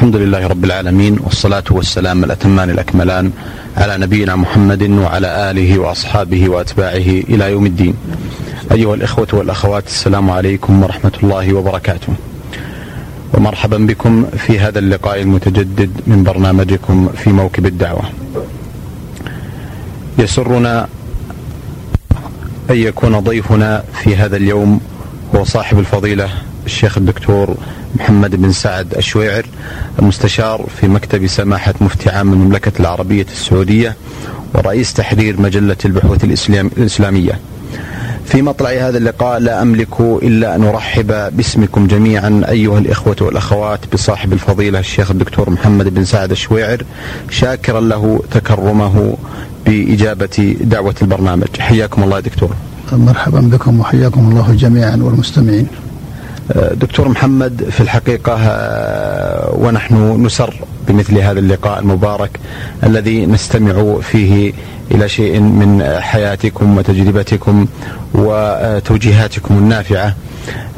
الحمد لله رب العالمين والصلاة والسلام الأتمان الأكملان على نبينا محمد وعلى آله وأصحابه وأتباعه إلى يوم الدين. أيها الإخوة والأخوات السلام عليكم ورحمة الله وبركاته. ومرحبا بكم في هذا اللقاء المتجدد من برنامجكم في موكب الدعوة. يسرنا أن يكون ضيفنا في هذا اليوم هو صاحب الفضيلة الشيخ الدكتور محمد بن سعد الشويعر المستشار في مكتب سماحة مفتي عام المملكة العربية السعودية ورئيس تحرير مجلة البحوث الإسلام الإسلامية. في مطلع هذا اللقاء لا أملك إلا أن أرحب باسمكم جميعا أيها الإخوة والأخوات بصاحب الفضيلة الشيخ الدكتور محمد بن سعد الشويعر شاكرا له تكرمه بإجابة دعوة البرنامج. حياكم الله يا دكتور. مرحبا بكم وحياكم الله جميعا والمستمعين. دكتور محمد في الحقيقة آه، ونحن نسر بمثل هذا اللقاء المبارك الذي نستمع فيه إلى شيء من حياتكم وتجربتكم وتوجيهاتكم النافعة.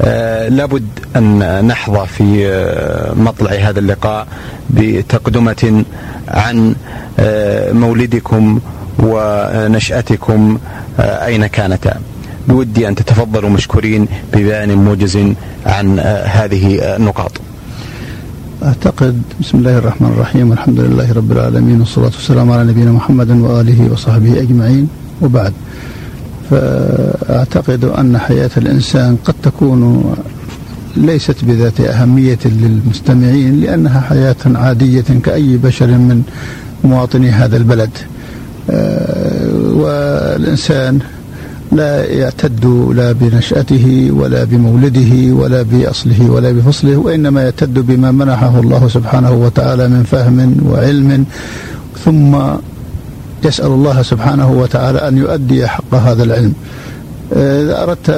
آه، لابد أن نحظى في آه، مطلع هذا اللقاء بتقدمة عن مولدكم ونشأتكم أين كانتا. بودي أن تتفضلوا مشكورين ببيان موجز عن آه، هذه آه، النقاط. أعتقد بسم الله الرحمن الرحيم والحمد لله رب العالمين والصلاة والسلام على نبينا محمد وآله وصحبه أجمعين وبعد. فأعتقد أن حياة الإنسان قد تكون ليست بذات أهمية للمستمعين لأنها حياة عادية كأي بشر من مواطني هذا البلد. آه، والإنسان لا يعتد لا بنشأته ولا بمولده ولا بأصله ولا بفصله وإنما يعتد بما منحه الله سبحانه وتعالى من فهم وعلم ثم يسأل الله سبحانه وتعالى أن يؤدي حق هذا العلم. إذا أردت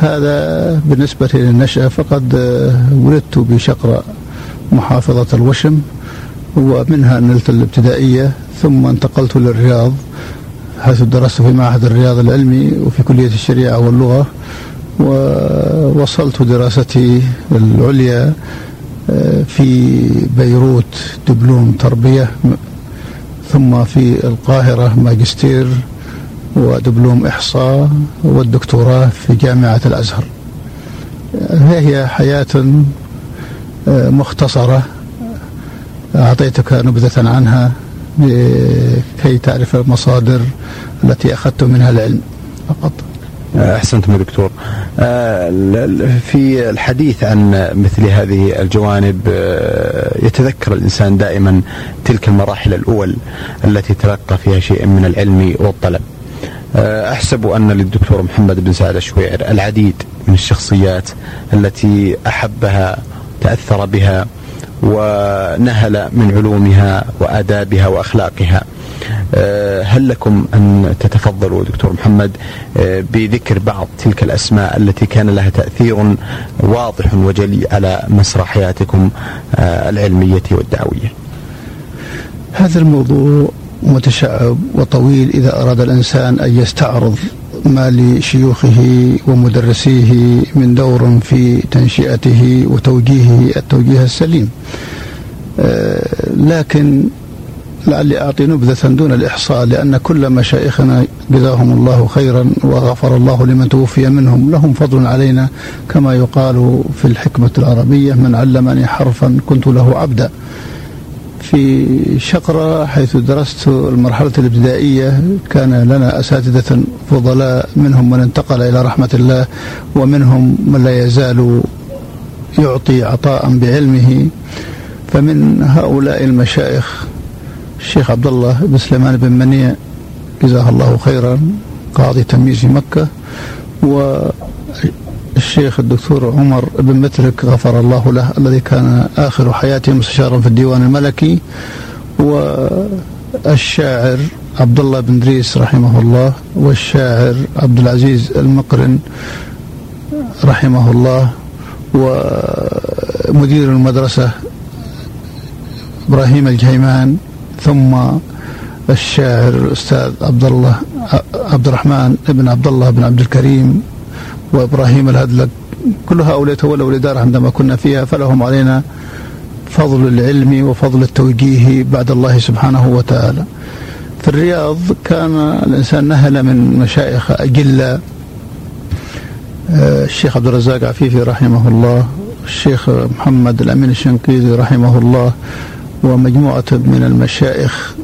هذا بالنسبة للنشأة فقد ولدت بشقرة محافظة الوشم ومنها نلت الابتدائية ثم انتقلت للرياض. حيث درست في معهد الرياض العلمي وفي كلية الشريعة واللغة ووصلت دراستي العليا آه، في بيروت دبلوم تربية ثم في القاهرة ماجستير ودبلوم إحصاء والدكتوراه في جامعة الأزهر. هي حياة آه، مختصرة أعطيتك نبذة عنها. كي تعرف المصادر التي أخذت منها العلم فقط. أحسنتم يا دكتور. آه، في الحديث عن مثل هذه الجوانب آه، يتذكر الإنسان دائما تلك المراحل الأول التي تلقى فيها شيء من العلم والطلب. آه، أحسب أن للدكتور محمد بن سعد الشويعر العديد من الشخصيات التي أحبها تأثر بها ونهل من علومها وآدابها وأخلاقها. آه، هل لكم أن تتفضلوا دكتور محمد آه، بذكر بعض تلك الأسماء التي كان لها تأثير واضح وجلي على مسرح حياتكم آه، العلمية والدعوية؟ هذا الموضوع متشعب وطويل إذا أراد الإنسان أن يستعرض ما لشيوخه ومدرسيه من دور في تنشئته وتوجيهه التوجيه السليم. لكن لعلي أعطي نبذة دون الإحصاء لأن كل مشايخنا جزاهم الله خيرا وغفر الله لمن توفي منهم. لهم فضل علينا كما يقال في الحكمة العربية من علمني حرفا كنت له عبدا. في شقرة حيث درست المرحلة الإبتدائية. كان لنا أساتذة فضلاء منهم من انتقل إلى رحمة الله ومنهم من لا يزال يعطي عطاء بعلمه. فمن هؤلاء المشايخ الشيخ عبد الله بن سليمان بن منيع جزاه الله خيرا قاضي تمييز مكة والشيخ الدكتور عمر بن مترك غفر الله له الذي كان آخر حياته مستشارا في الديوان الملكي والشاعر عبد الله بن دريس رحمه الله والشاعر عبد العزيز المقرن رحمه الله ومدير المدرسة إبراهيم الجهيمان ثم الشاعر الأستاذ عبد الله عبد الرحمن بن عبد الله بن عبد الكريم وإبراهيم الهدلق كل هؤلاء تولوا الإدارة عندما كنا فيها فلهم علينا فضل العلم وفضل التوجيه بعد الله سبحانه وتعالى. في الرياض كان الإنسان نهل من مشايخ أجلة. آه، الشيخ عبد الرزاق عفيفي رحمه الله الشيخ محمد الأمين الشنقيطي رحمه الله ومجموعة من المشايخ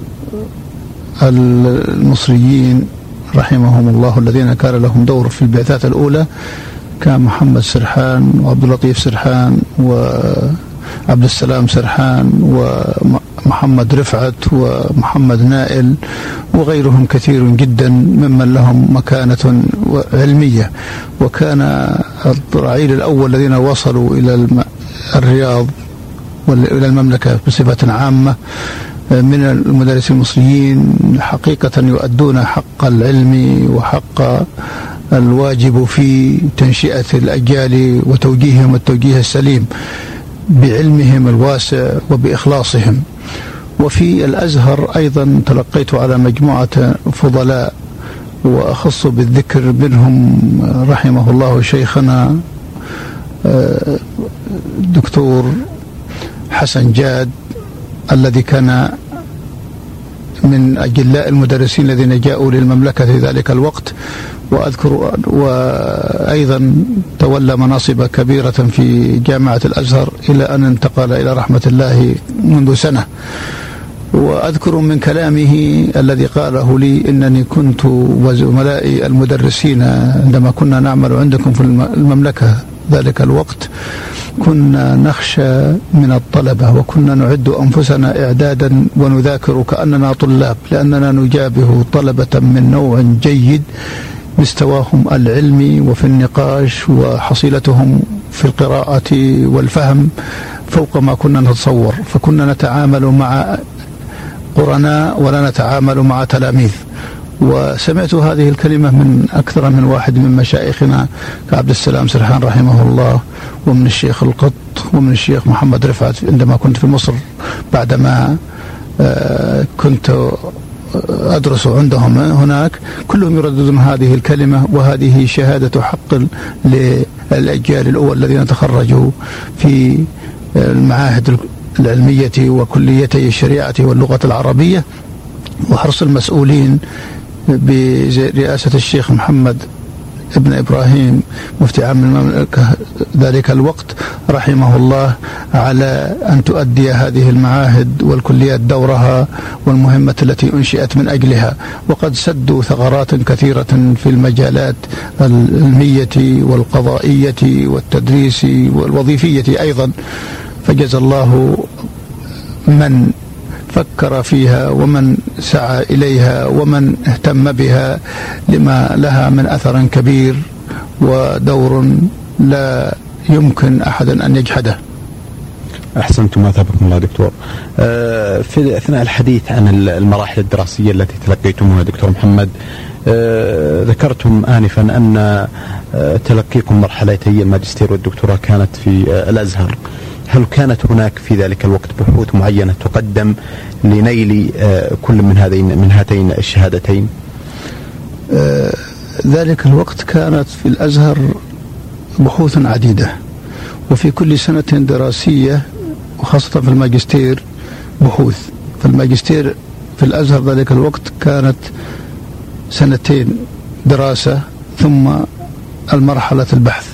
المصريين. رحمهم الله الذين كان لهم دور في البعثات الأولى كان محمد سرحان وعبد اللطيف سرحان وعبد السلام سرحان ومحمد رفعت ومحمد نائل وغيرهم كثير جدا ممن لهم مكانة علمية. وكان الرعيل الأول الذين وصلوا إلى الرياض إلى المملكة بصفة عامة. من المدرسين المصريين حقيقة يؤدون حق العلم وحق الواجب في تنشئة الأجيال وتوجيههم التوجيه السليم بعلمهم الواسع وبإخلاصهم. وفي الأزهر أيضا تلقيت على مجموعة فضلاء وأخص بالذكر منهم رحمه الله شيخنا آه، دكتور حسن جاد الذي كان من أجلاء المدرسين الذين جاءوا للمملكة في ذلك الوقت وأذكر وأيضا تولى مناصب كبيرة في جامعة الأزهر إلى أن انتقل إلى رحمة الله منذ سنة. وأذكر من كلامه الذي قاله لي إنني كنت وزملائي المدرسين عندما كنا نعمل عندكم في المملكة ذلك الوقت. كنا نخشى من الطلبة وكنا نعد أنفسنا إعدادا ونذاكر كأننا طلاب لأننا نجابه طلبة من نوع جيد مستواهم العلمي وفي النقاش وحصيلتهم في القراءة والفهم فوق ما كنا نتصور فكنا نتعامل مع قرناء ولا نتعامل مع تلاميذ. وسمعت هذه الكلمة من أكثر من واحد من مشايخنا كعبد السلام سرحان رحمه الله ومن الشيخ القط ومن الشيخ محمد رفعت عندما كنت في مصر بعدما آه، كنت أدرس عندهم هناك كلهم يرددون هذه الكلمة وهذه شهادة حق للأجيال الأول الذين تخرجوا في المعاهد العلمية وكليتي الشريعة واللغة العربية وحرص المسؤولين برئاسة الشيخ محمد ابن إبراهيم مفتي عام المملكة. ذلك الوقت رحمه الله على أن تؤدي هذه المعاهد والكليات دورها والمهمة التي أنشئت من أجلها. وقد سدوا ثغرات كثيرة في المجالات العلمية والقضائية والتدريس والوظيفية أيضا. فجزى الله من فكر فيها ومن سعى إليها ومن اهتم بها لما لها من أثر كبير ودور لا يمكن احدا أن يجحده. أحسنتم أثابكم الله دكتور. آه، في أثناء الحديث عن المراحل الدراسية التي تلقيتموها دكتور محمد آه، ذكرتم انفا أن آه، تلقيكم مرحلتي الماجستير والدكتوراه كانت في الأزهر. هل كانت هناك في ذلك الوقت بحوث معينة تقدم لنيل آه، كل من هذين من هاتين الشهادتين؟ آه، ذلك الوقت كانت في الأزهر بحوث عديدة وفي كل سنة دراسية وخاصة في الماجستير بحوث فالماجستير في الأزهر ذلك الوقت كانت سنتين دراسة ثم المرحلة البحث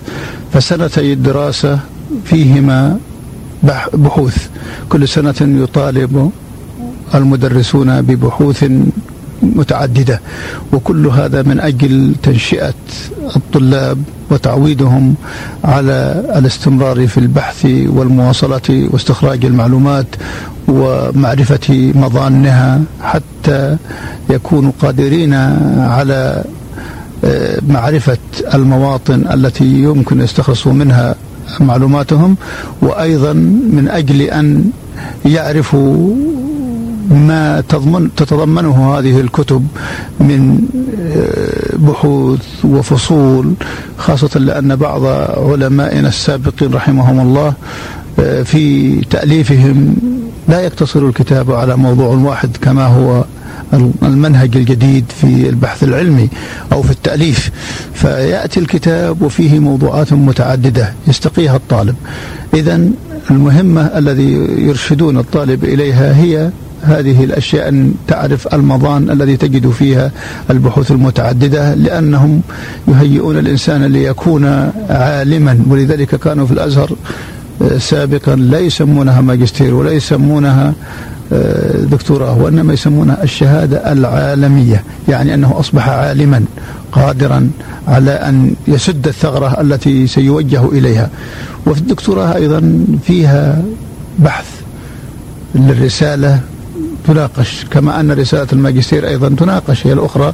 فسنتي الدراسة فيهما بحوث. كل سنة يطالب المدرسون ببحوث متعددة. وكل هذا من أجل تنشئة الطلاب وتعويدهم على الاستمرار في البحث والمواصلة واستخراج المعلومات ومعرفة مظانها حتى يكونوا قادرين على آه، معرفة المواطن التي يمكن يستخلصوا منها. معلوماتهم وأيضا من أجل أن يعرفوا ما تضمن تتضمنه هذه الكتب من آه، بحوث وفصول خاصة لأن بعض علمائنا السابقين رحمهم الله آه، في تأليفهم لا يقتصر الكتاب على موضوع واحد كما هو المنهج الجديد في البحث العلمي أو في التأليف. فيأتي الكتاب وفيه موضوعات متعددة يستقيها الطالب. إذا المهمة الذي يرشدون الطالب إليها هي هذه الأشياء أن تعرف المضان الذي تجد فيها البحوث المتعددة لأنهم يهيئون الإنسان ليكون عالما. ولذلك كانوا في الأزهر آه، سابقا لا يسمونها ماجستير ولا يسمونها دكتوراه وإنما يسمونها الشهادة العالمية يعني أنه أصبح عالما قادرا على أن يسد الثغرة التي سيوجه إليها. وفي الدكتوراه أيضا فيها بحث للرسالة تناقش كما أن رسالة الماجستير أيضا تناقش هي الأخرى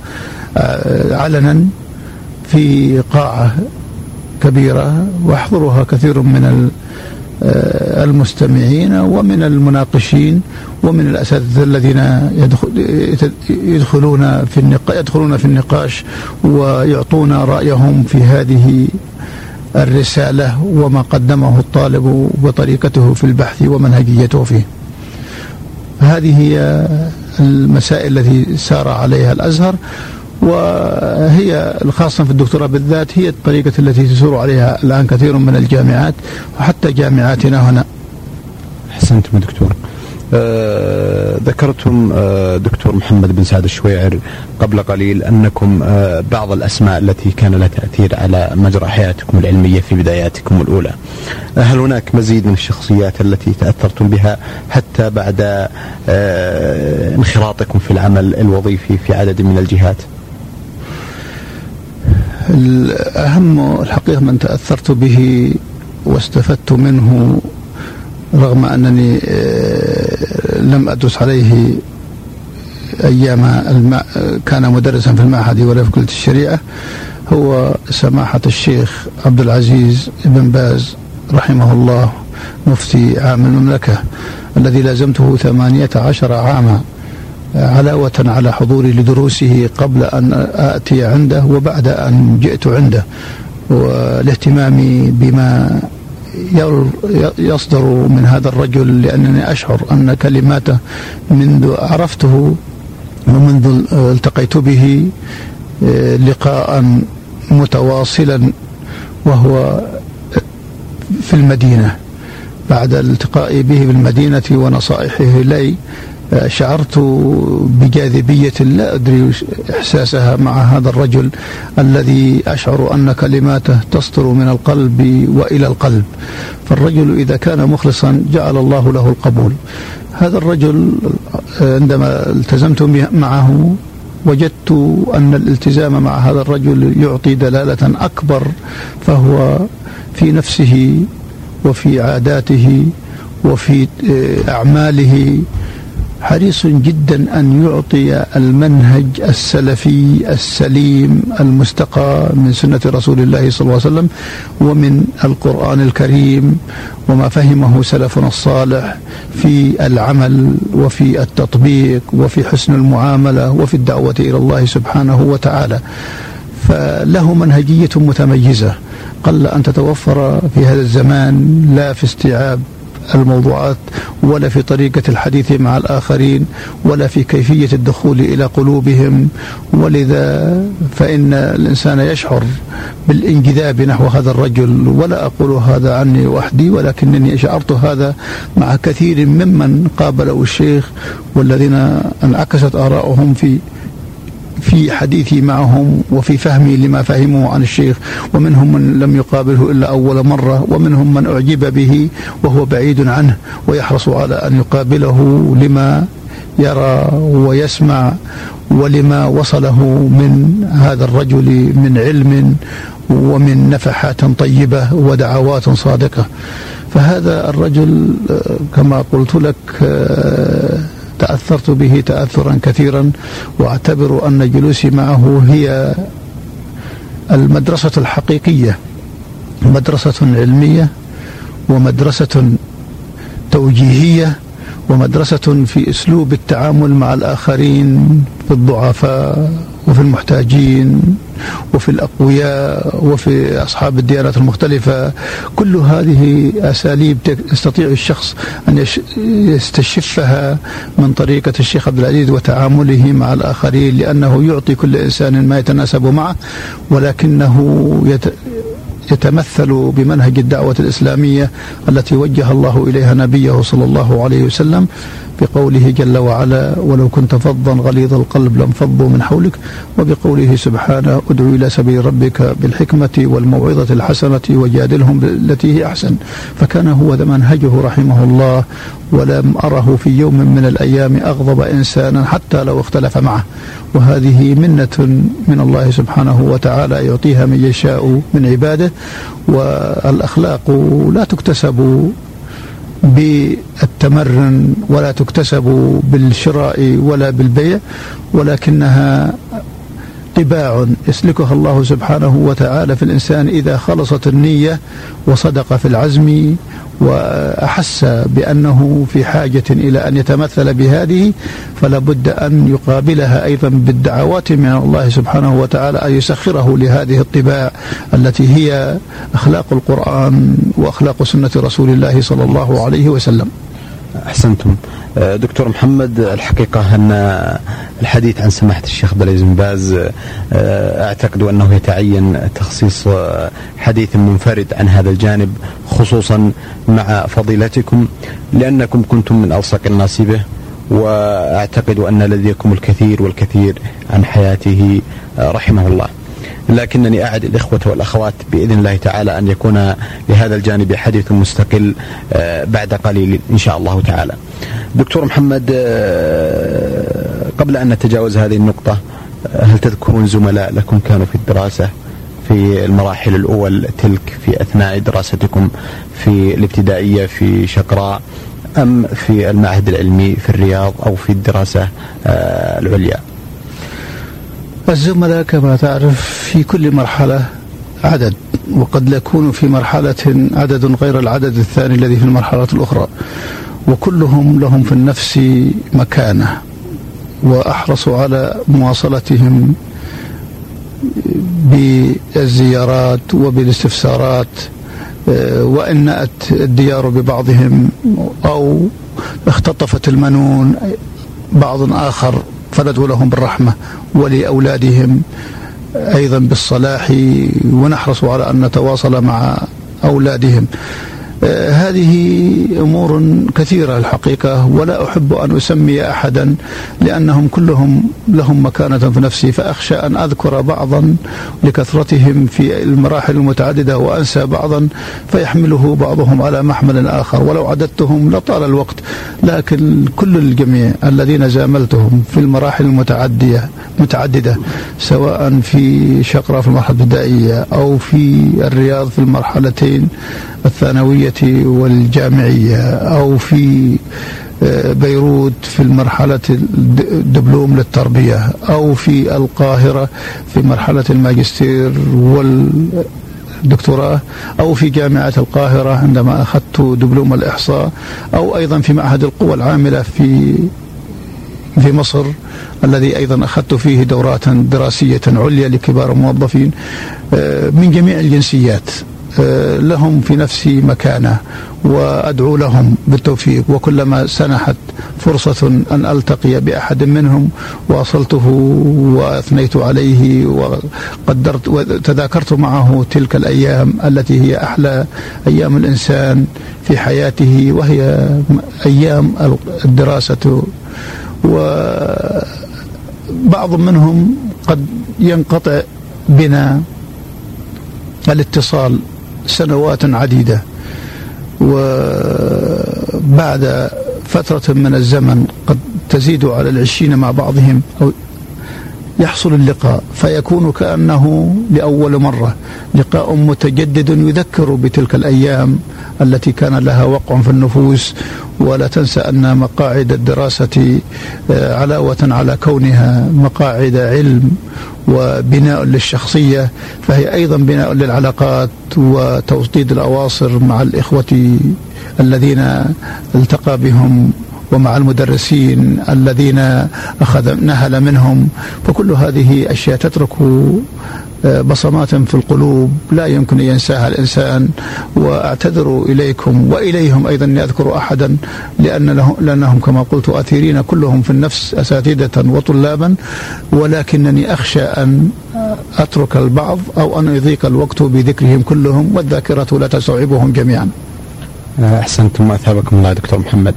آه، علنا في قاعة كبيرة وأحضرها كثير من المستمعين ومن المناقشين ومن الأساتذة الذين يدخلون في النقاش يدخلون في النقاش ويعطون رأيهم في هذه الرسالة وما قدمه الطالب وطريقته في البحث ومنهجيته فيه. هذه هي المسائل التي سار عليها الأزهر وهي الخاصة في الدكتوراه بالذات هي الطريقة التي تسير عليها الآن كثير من الجامعات وحتى جامعاتنا هنا أحسنتم دكتور آه ذكرتم آه دكتور محمد بن سعد الشويعر قبل قليل أنكم آه بعض الأسماء التي كان لها تأثير على مجرى حياتكم العلمية في بداياتكم الأولى. آه، هل هناك مزيد من الشخصيات التي تأثرتم بها حتى بعد آه، انخراطكم في العمل الوظيفي في عدد من الجهات؟ الأهم الحقيقة من تأثرت به واستفدت منه رغم أنني آه، لم أدرس عليه أيام الماء كان مدرسا في المعهد ولا في كلية الشريعة. هو سماحة الشيخ عبد العزيز بن باز رحمه الله مفتي عام المملكة الذي لازمته ثمانية عشر عاما. علاوة على حضوري لدروسه قبل أن آتي عنده وبعد أن جئت عنده والاهتمام بما يصدر من هذا الرجل لأنني أشعر أن كلماته منذ عرفته ومنذ التقيت به لقاء متواصلا وهو في المدينة بعد التقائي به بالمدينة ونصائحه لي شعرت بجاذبية لا أدري إحساسها مع هذا الرجل الذي أشعر أن كلماته تصدر من القلب وإلى القلب. فالرجل إذا كان مخلصا جعل الله له القبول. هذا الرجل عندما التزمت معه وجدت أن الالتزام مع هذا الرجل يعطي دلالة أكبر فهو في نفسه وفي عاداته وفي أعماله حريص جدا أن يعطي المنهج السلفي السليم المستقى من سنة رسول الله صلى الله عليه وسلم ومن القرآن الكريم وما فهمه سلفنا الصالح في العمل وفي التطبيق وفي حسن المعاملة وفي الدعوة إلى الله سبحانه وتعالى. فله منهجية متميزة. قل أن تتوفر في هذا الزمان لا في استيعاب الموضوعات ولا في طريقة الحديث مع الآخرين ولا في كيفية الدخول إلى قلوبهم. ولذا فإن الإنسان يشعر بالانجذاب نحو هذا الرجل ولا أقول هذا عني وحدي ولكنني شعرت هذا مع كثير ممن قابلوا الشيخ والذين انعكست آراؤهم في في حديثي معهم وفي فهمي لما فهموا عن الشيخ. ومنهم من لم يقابله إلا أول مرة ومنهم من أعجب به وهو بعيد عنه ويحرص على أن يقابله لما يرى ويسمع ولما وصله من هذا الرجل من علم ومن نفحات طيبة ودعوات صادقة. فهذا الرجل كما قلت لك تأثرت به تأثرا كثيرا وأعتبر أن جلوسي معه هي المدرسة الحقيقية مدرسة علمية ومدرسة توجيهية ومدرسة في أسلوب التعامل مع الآخرين في الضعفاء. وفي المحتاجين وفي الأقوياء وفي أصحاب الديانات المختلفة. كل هذه أساليب يستطيع الشخص أن يستشفها من طريقة الشيخ عبد العزيز وتعامله مع الآخرين لأنه يعطي كل إنسان ما يتناسب معه ولكنه يت يتمثل بمنهج الدعوة الإسلامية التي وجه الله إليها نبيه صلى الله عليه وسلم. بقوله جل وعلا ولو كنت فظا غليظ القلب لانفضوا من حولك. وبقوله سبحانه ادعو إلى سبيل ربك بالحكمة والموعظة الحسنة وجادلهم بالتي هي أحسن. فكان هو ذا منهجه رحمه الله ولم أره في يوم من الأيام أغضب إنسانا حتى لو اختلف معه. وهذه منة من الله سبحانه وتعالى يعطيها من يشاء من عباده والأخلاق لا تكتسب بالتمرن ولا تكتسب بالشراء ولا بالبيع ولكنها طباع يسلكها الله سبحانه وتعالى في الإنسان إذا خلصت النية وصدق في العزم وأحس بأنه في حاجة إلى أن يتمثل بهذه فلا بد أن يقابلها أيضا بالدعوات من الله سبحانه وتعالى أن يسخره لهذه الطباع التي هي أخلاق القرآن وأخلاق سنة رسول الله صلى الله عليه وسلم. أحسنتم آه، دكتور محمد الحقيقة أن الحديث عن سماحة الشيخ عبد بن باز آه، أعتقد أنه يتعين تخصيص آه، حديث منفرد عن هذا الجانب خصوصا مع فضيلتكم لأنكم كنتم من ألصق الناس به وأعتقد أن لديكم الكثير والكثير عن حياته رحمه الله. لكنني أعد الإخوة والأخوات بإذن الله تعالى أن يكون لهذا الجانب حديث مستقل آه، بعد قليل إن شاء الله تعالى. دكتور محمد آه، قبل أن نتجاوز هذه النقطة آه، هل تذكرون زملاء لكم كانوا في الدراسة في المراحل الأول تلك في أثناء دراستكم في الابتدائية في شقراء أم في المعهد العلمي في الرياض أو في الدراسة العليا؟ الزملاء كما تعرف في كل مرحلة عدد وقد يكون في مرحلة عدد غير العدد الثاني الذي في المرحلة الأخرى. وكلهم لهم في النفس مكانة وأحرص على مواصلتهم بالزيارات وبالاستفسارات وإن نأت الديار ببعضهم أو اختطفت المنون بعض آخر فندعو لهم بالرحمة ولأولادهم. أيضا بالصلاح ونحرص على أن نتواصل مع أولادهم. هذه أمور كثيرة الحقيقة ولا أحب أن أسمي أحدا لأنهم كلهم لهم مكانة في نفسي فأخشى أن أذكر بعضا لكثرتهم في المراحل المتعددة وأنسى بعضا فيحمله بعضهم على محمل آخر. ولو عددتهم لطال الوقت لكن كل الجميع الذين زاملتهم في المراحل المتعدية متعددة سواء في شقرة في المرحلة الابتدائية أو في الرياض في المرحلتين الثانوية والجامعية أو في آه، بيروت في المرحلة الدبلوم للتربية أو في القاهرة في مرحلة الماجستير والدكتوراه أو في جامعة القاهرة عندما أخذت دبلوم الإحصاء أو أيضا في معهد القوى العاملة في في مصر الذي أيضا أخذت فيه دورات دراسية عليا لكبار الموظفين آه، من جميع الجنسيات. لهم في نفسي مكانه وأدعو لهم بالتوفيق. وكلما سنحت فرصة أن ألتقي بأحد منهم واصلته وأثنيت عليه وقدرت وتذاكرت معه تلك الأيام التي هي أحلى أيام الإنسان في حياته وهي أيام الدراسة. وبعض منهم قد ينقطع بنا الاتصال سنوات عديدة. وبعد فترة من الزمن قد تزيد على العشرين مع بعضهم أو يحصل اللقاء فيكون كأنه لأول مرة. لقاء متجدد يذكر بتلك الأيام التي كان لها وقع في النفوس ولا تنسى أن مقاعد الدراسة آه، علاوة على كونها مقاعد علم وبناء للشخصية فهي أيضا بناء للعلاقات وتوطيد الأواصر مع الإخوة الذين التقى بهم. ومع المدرسين الذين أخذ نهل منهم. فكل هذه أشياء تترك بصمات في القلوب. لا يمكن أن ينساها الإنسان. وأعتذر إليكم وإليهم أيضا أذكر أحدا لأن لهم لأنهم كما قلت أثيرين كلهم في النفس أساتذة وطلابا. ولكنني أخشى أن أترك البعض أو أن يضيق الوقت بذكرهم كلهم والذاكرة لا تستوعبهم جميعا. أحسنتم وأثابكم الله دكتور محمد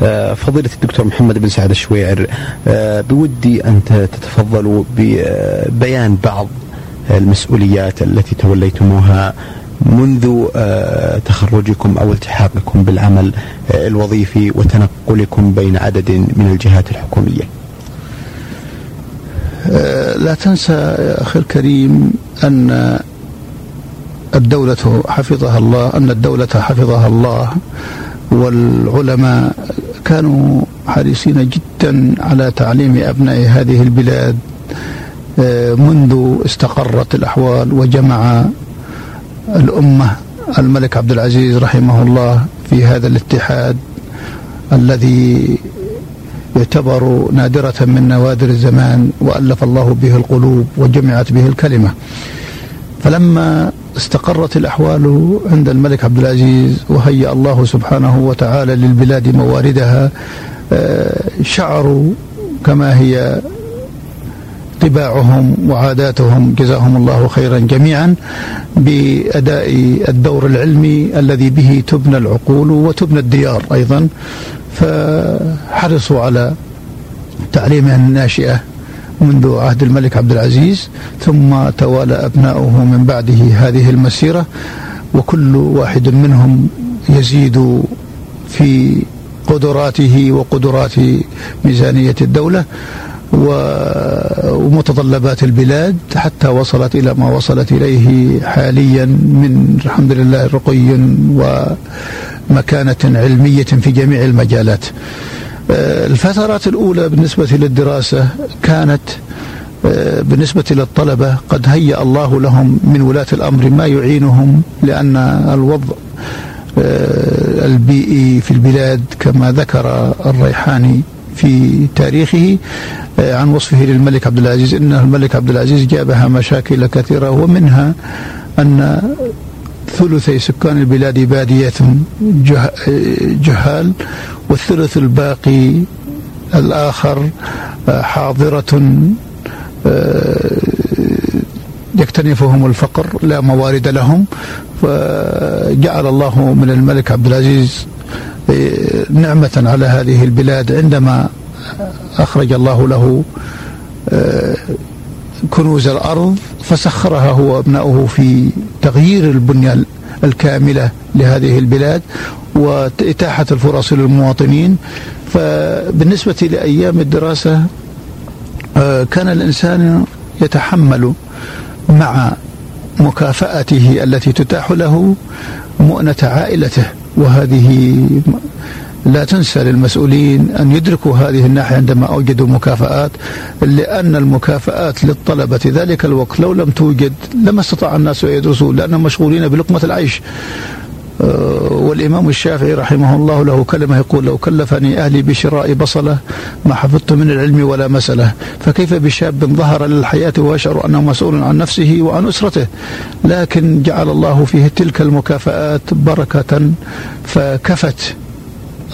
آه، فضيلة الدكتور محمد بن سعد الشويعر آه، بودي أن تتفضلوا ببيان بعض المسؤوليات التي توليتموها منذ آه، تخرجكم أو التحاقكم بالعمل آه، الوظيفي وتنقلكم بين عدد من الجهات الحكومية. آه، لا تنسى يا أخي الكريم أن الدولة حفظها الله أن الدولة حفظها الله والعلماء كانوا حريصين جدا على تعليم أبناء هذه البلاد منذ استقرت الأحوال وجمع الأمة. الملك عبد العزيز رحمه الله في هذا الاتحاد الذي يعتبر نادرة من نوادر الزمان وألف الله به القلوب وجمعت به الكلمة. فلما استقرت الأحوال عند الملك عبد العزيز وهيأ الله سبحانه وتعالى للبلاد مواردها آه، شعروا كما هي طباعهم وعاداتهم. جزاهم الله خيرا جميعا بأداء الدور العلمي الذي به تبنى العقول وتبنى الديار أيضا. فحرصوا على تعليمها الناشئة. منذ عهد الملك عبد العزيز ثم توالى أبناؤه من بعده هذه المسيرة وكل واحد منهم يزيد في قدراته وقدرات ميزانية الدولة ومتطلبات البلاد حتى وصلت إلى ما وصلت إليه حاليا من الحمد لله رقي ومكانة علمية في جميع المجالات. الفترات الأولى بالنسبة للدراسة كانت آه، بالنسبة للطلبة قد هيأ الله لهم من ولاة الأمر ما يعينهم لأن الوضع آه، البيئي في البلاد كما ذكر الريحاني في تاريخه آه، عن وصفه للملك عبد العزيز. إن الملك عبد العزيز جابها مشاكل كثيرة ومنها أن ثلثي سكان البلاد بادية جهال والثلث الباقي الآخر آه، حاضرة آه، يكتنفهم الفقر لا موارد لهم. فجعل الله من الملك عبد العزيز نعمة على هذه البلاد. عندما أخرج الله له آه، كنوز الأرض فسخرها هو وأبناؤه في تغيير البنية الكاملة لهذه البلاد وإتاحة الفرص للمواطنين. فبالنسبة لأيام الدراسة آه، كان الإنسان يتحمل مع مكافأته التي تتاح له مؤنة عائلته وهذه لا تنسى للمسؤولين أن يدركوا هذه الناحية عندما أوجدوا مكافآت لأن المكافآت للطلبة ذلك الوقت لو لم توجد لما استطاع الناس أن يدرسوا لأنهم مشغولين بلقمة العيش. آه، والإمام الشافعي رحمه الله له كلمة يقول لو كلفني أهلي بشراء بصلة ما حفظت من العلم ولا مسألة. فكيف بشاب ظهر للحياة ويشعر أنه مسؤول عن نفسه وعن أسرته؟ لكن جعل الله فيه تلك المكافآت بركة فكفت.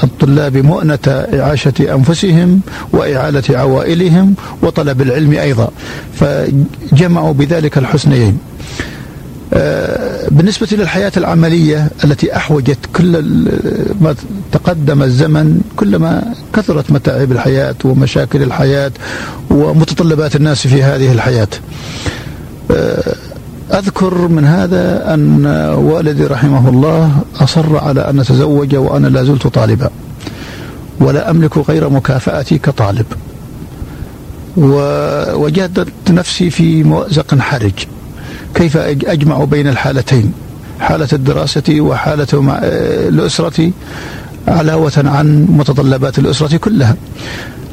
الطلاب مؤنة إعاشة أنفسهم وإعالة عوائلهم وطلب العلم أيضا فجمعوا بذلك الحسنيين. آه، بالنسبة للحياة العملية التي أحوجت كل ما تقدم الزمن كلما كثرت متاعب الحياة ومشاكل الحياة ومتطلبات الناس في هذه الحياة. آه، أذكر من هذا أن والدي رحمه الله أصر على أن أتزوج وأنا لا زلت طالبا ولا أملك غير مكافأتي كطالب. ووجدت نفسي في مؤزق حرج. كيف أجمع بين الحالتين؟ حالة الدراسة وحالة الأسرة علاوة عن متطلبات الأسرة كلها.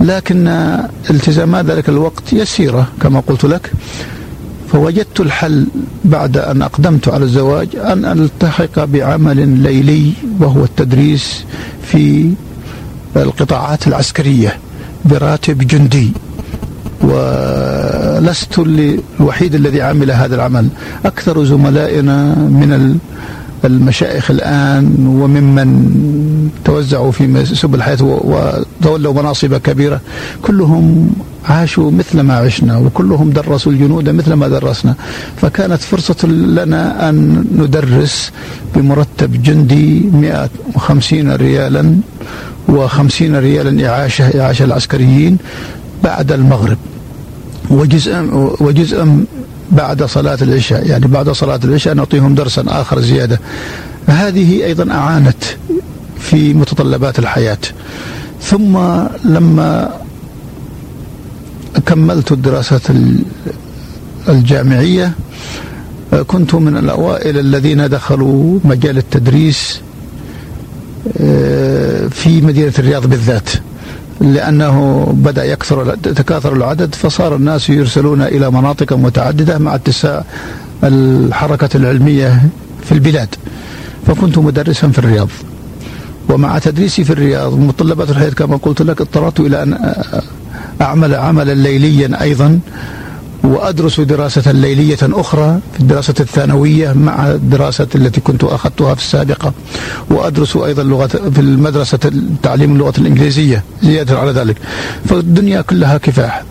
لكن التزامات ذلك الوقت يسيرة كما قلت لك. فوجدت الحل بعد أن أقدمت على الزواج أن ألتحق بعمل ليلي وهو التدريس في القطاعات العسكرية براتب جندي ولست الوحيد الذي عمل هذا العمل. أكثر زملائنا من المشايخ الآن وممن توزعوا في سبل الحياة وتولوا مناصب كبيرة كلهم عاشوا مثل ما عشنا وكلهم درسوا الجنود مثل ما درسنا. فكانت فرصة لنا أن ندرس بمرتب جندي 150 ريالا و50 ريالا إعاشة إعاشة العسكريين بعد المغرب وجزء وجزء بعد صلاة العشاء. يعني بعد صلاة العشاء نعطيهم درسا آخر زيادة. هذه أيضا أعانت في متطلبات الحياة. ثم لما كملت الدراسة الجامعية كنت من الأوائل الذين دخلوا مجال التدريس آه، في مدينة الرياض بالذات. لأنه بدأ يكثر تكاثر العدد فصار الناس يرسلون إلى مناطق متعددة مع اتساع الحركة العلمية في البلاد. فكنت مدرسا في الرياض. ومع تدريسي في الرياض متطلبات الحياة كما قلت لك اضطررت إلى أن أعمل عملا ليليا أيضا وأدرس دراسة ليلية أخرى في الدراسة الثانوية مع الدراسة التي كنت أخذتها في السابقة. وأدرس أيضا لغة في المدرسة تعليم اللغة الإنجليزية زيادة على ذلك. فالدنيا كلها كفاح.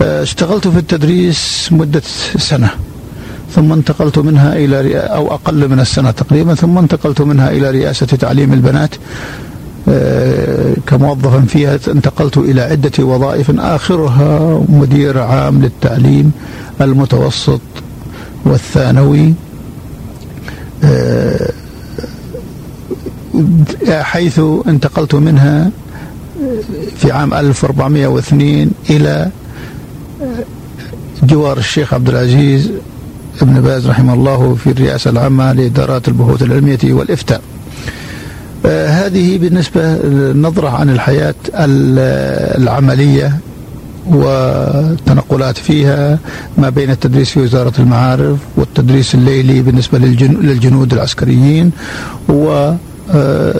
اشتغلت في التدريس مدة سنة ثم انتقلت منها إلى أو أقل من السنة تقريبا ثم انتقلت منها إلى رئاسة تعليم البنات. آه، كموظفا فيها انتقلت إلى عدة وظائف آخرها مدير عام للتعليم المتوسط والثانوي. آه، حيث انتقلت منها في عام 1402 إلى جوار الشيخ عبد العزيز ابن باز رحمه الله في الرئاسة العامة لإدارات البحوث العلمية والإفتاء. آه، هذه بالنسبة نظرة عن الحياة العملية والتنقلات فيها ما بين التدريس في وزارة المعارف والتدريس الليلي بالنسبة للجنود العسكريين و آه،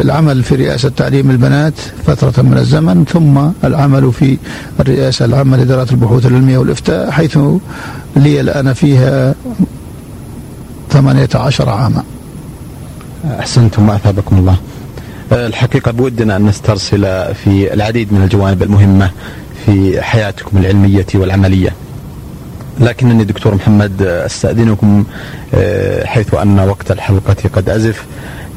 العمل في رئاسة تعليم البنات فترة من الزمن ثم العمل في الرئاسة العامة لإدارة البحوث العلمية والإفتاء حيث لي الآن فيها 18 عاما. أحسنتم وأثابكم الله. الحقيقة بودنا أن نسترسل في العديد من الجوانب المهمة في حياتكم العلمية والعملية. لكنني دكتور محمد أستأذنكم أه، حيث أن وقت الحلقة قد أزف.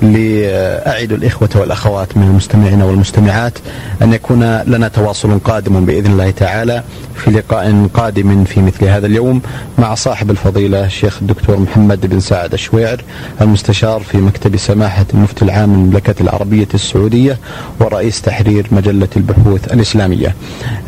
لأعد الإخوة والأخوات من المستمعين والمستمعات أن يكون لنا تواصل قادم بإذن الله تعالى في لقاء قادم في مثل هذا اليوم مع صاحب الفضيلة الشيخ الدكتور محمد بن سعد الشويعر المستشار في مكتب سماحة المفتي العام للمملكة العربية السعودية ورئيس تحرير مجلة البحوث الإسلامية.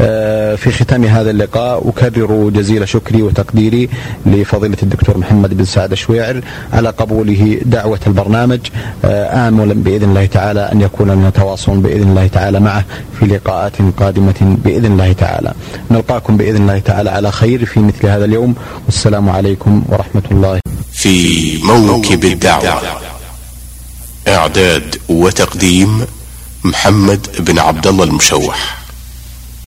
آه، في ختام هذا اللقاء أكرر جزيل شكري وتقديري لفضيلة الدكتور محمد بن سعد الشويعر على قبوله دعوة البرنامج. آملا بإذن الله تعالى أن يكون لنا تواصل بإذن الله تعالى معه في لقاءات قادمة بإذن الله تعالى. نلقاكم بإذن الله تعالى على خير في مثل هذا اليوم. والسلام عليكم ورحمة الله. في موكب الدعوة. إعداد وتقديم محمد بن عبد الله المشوح.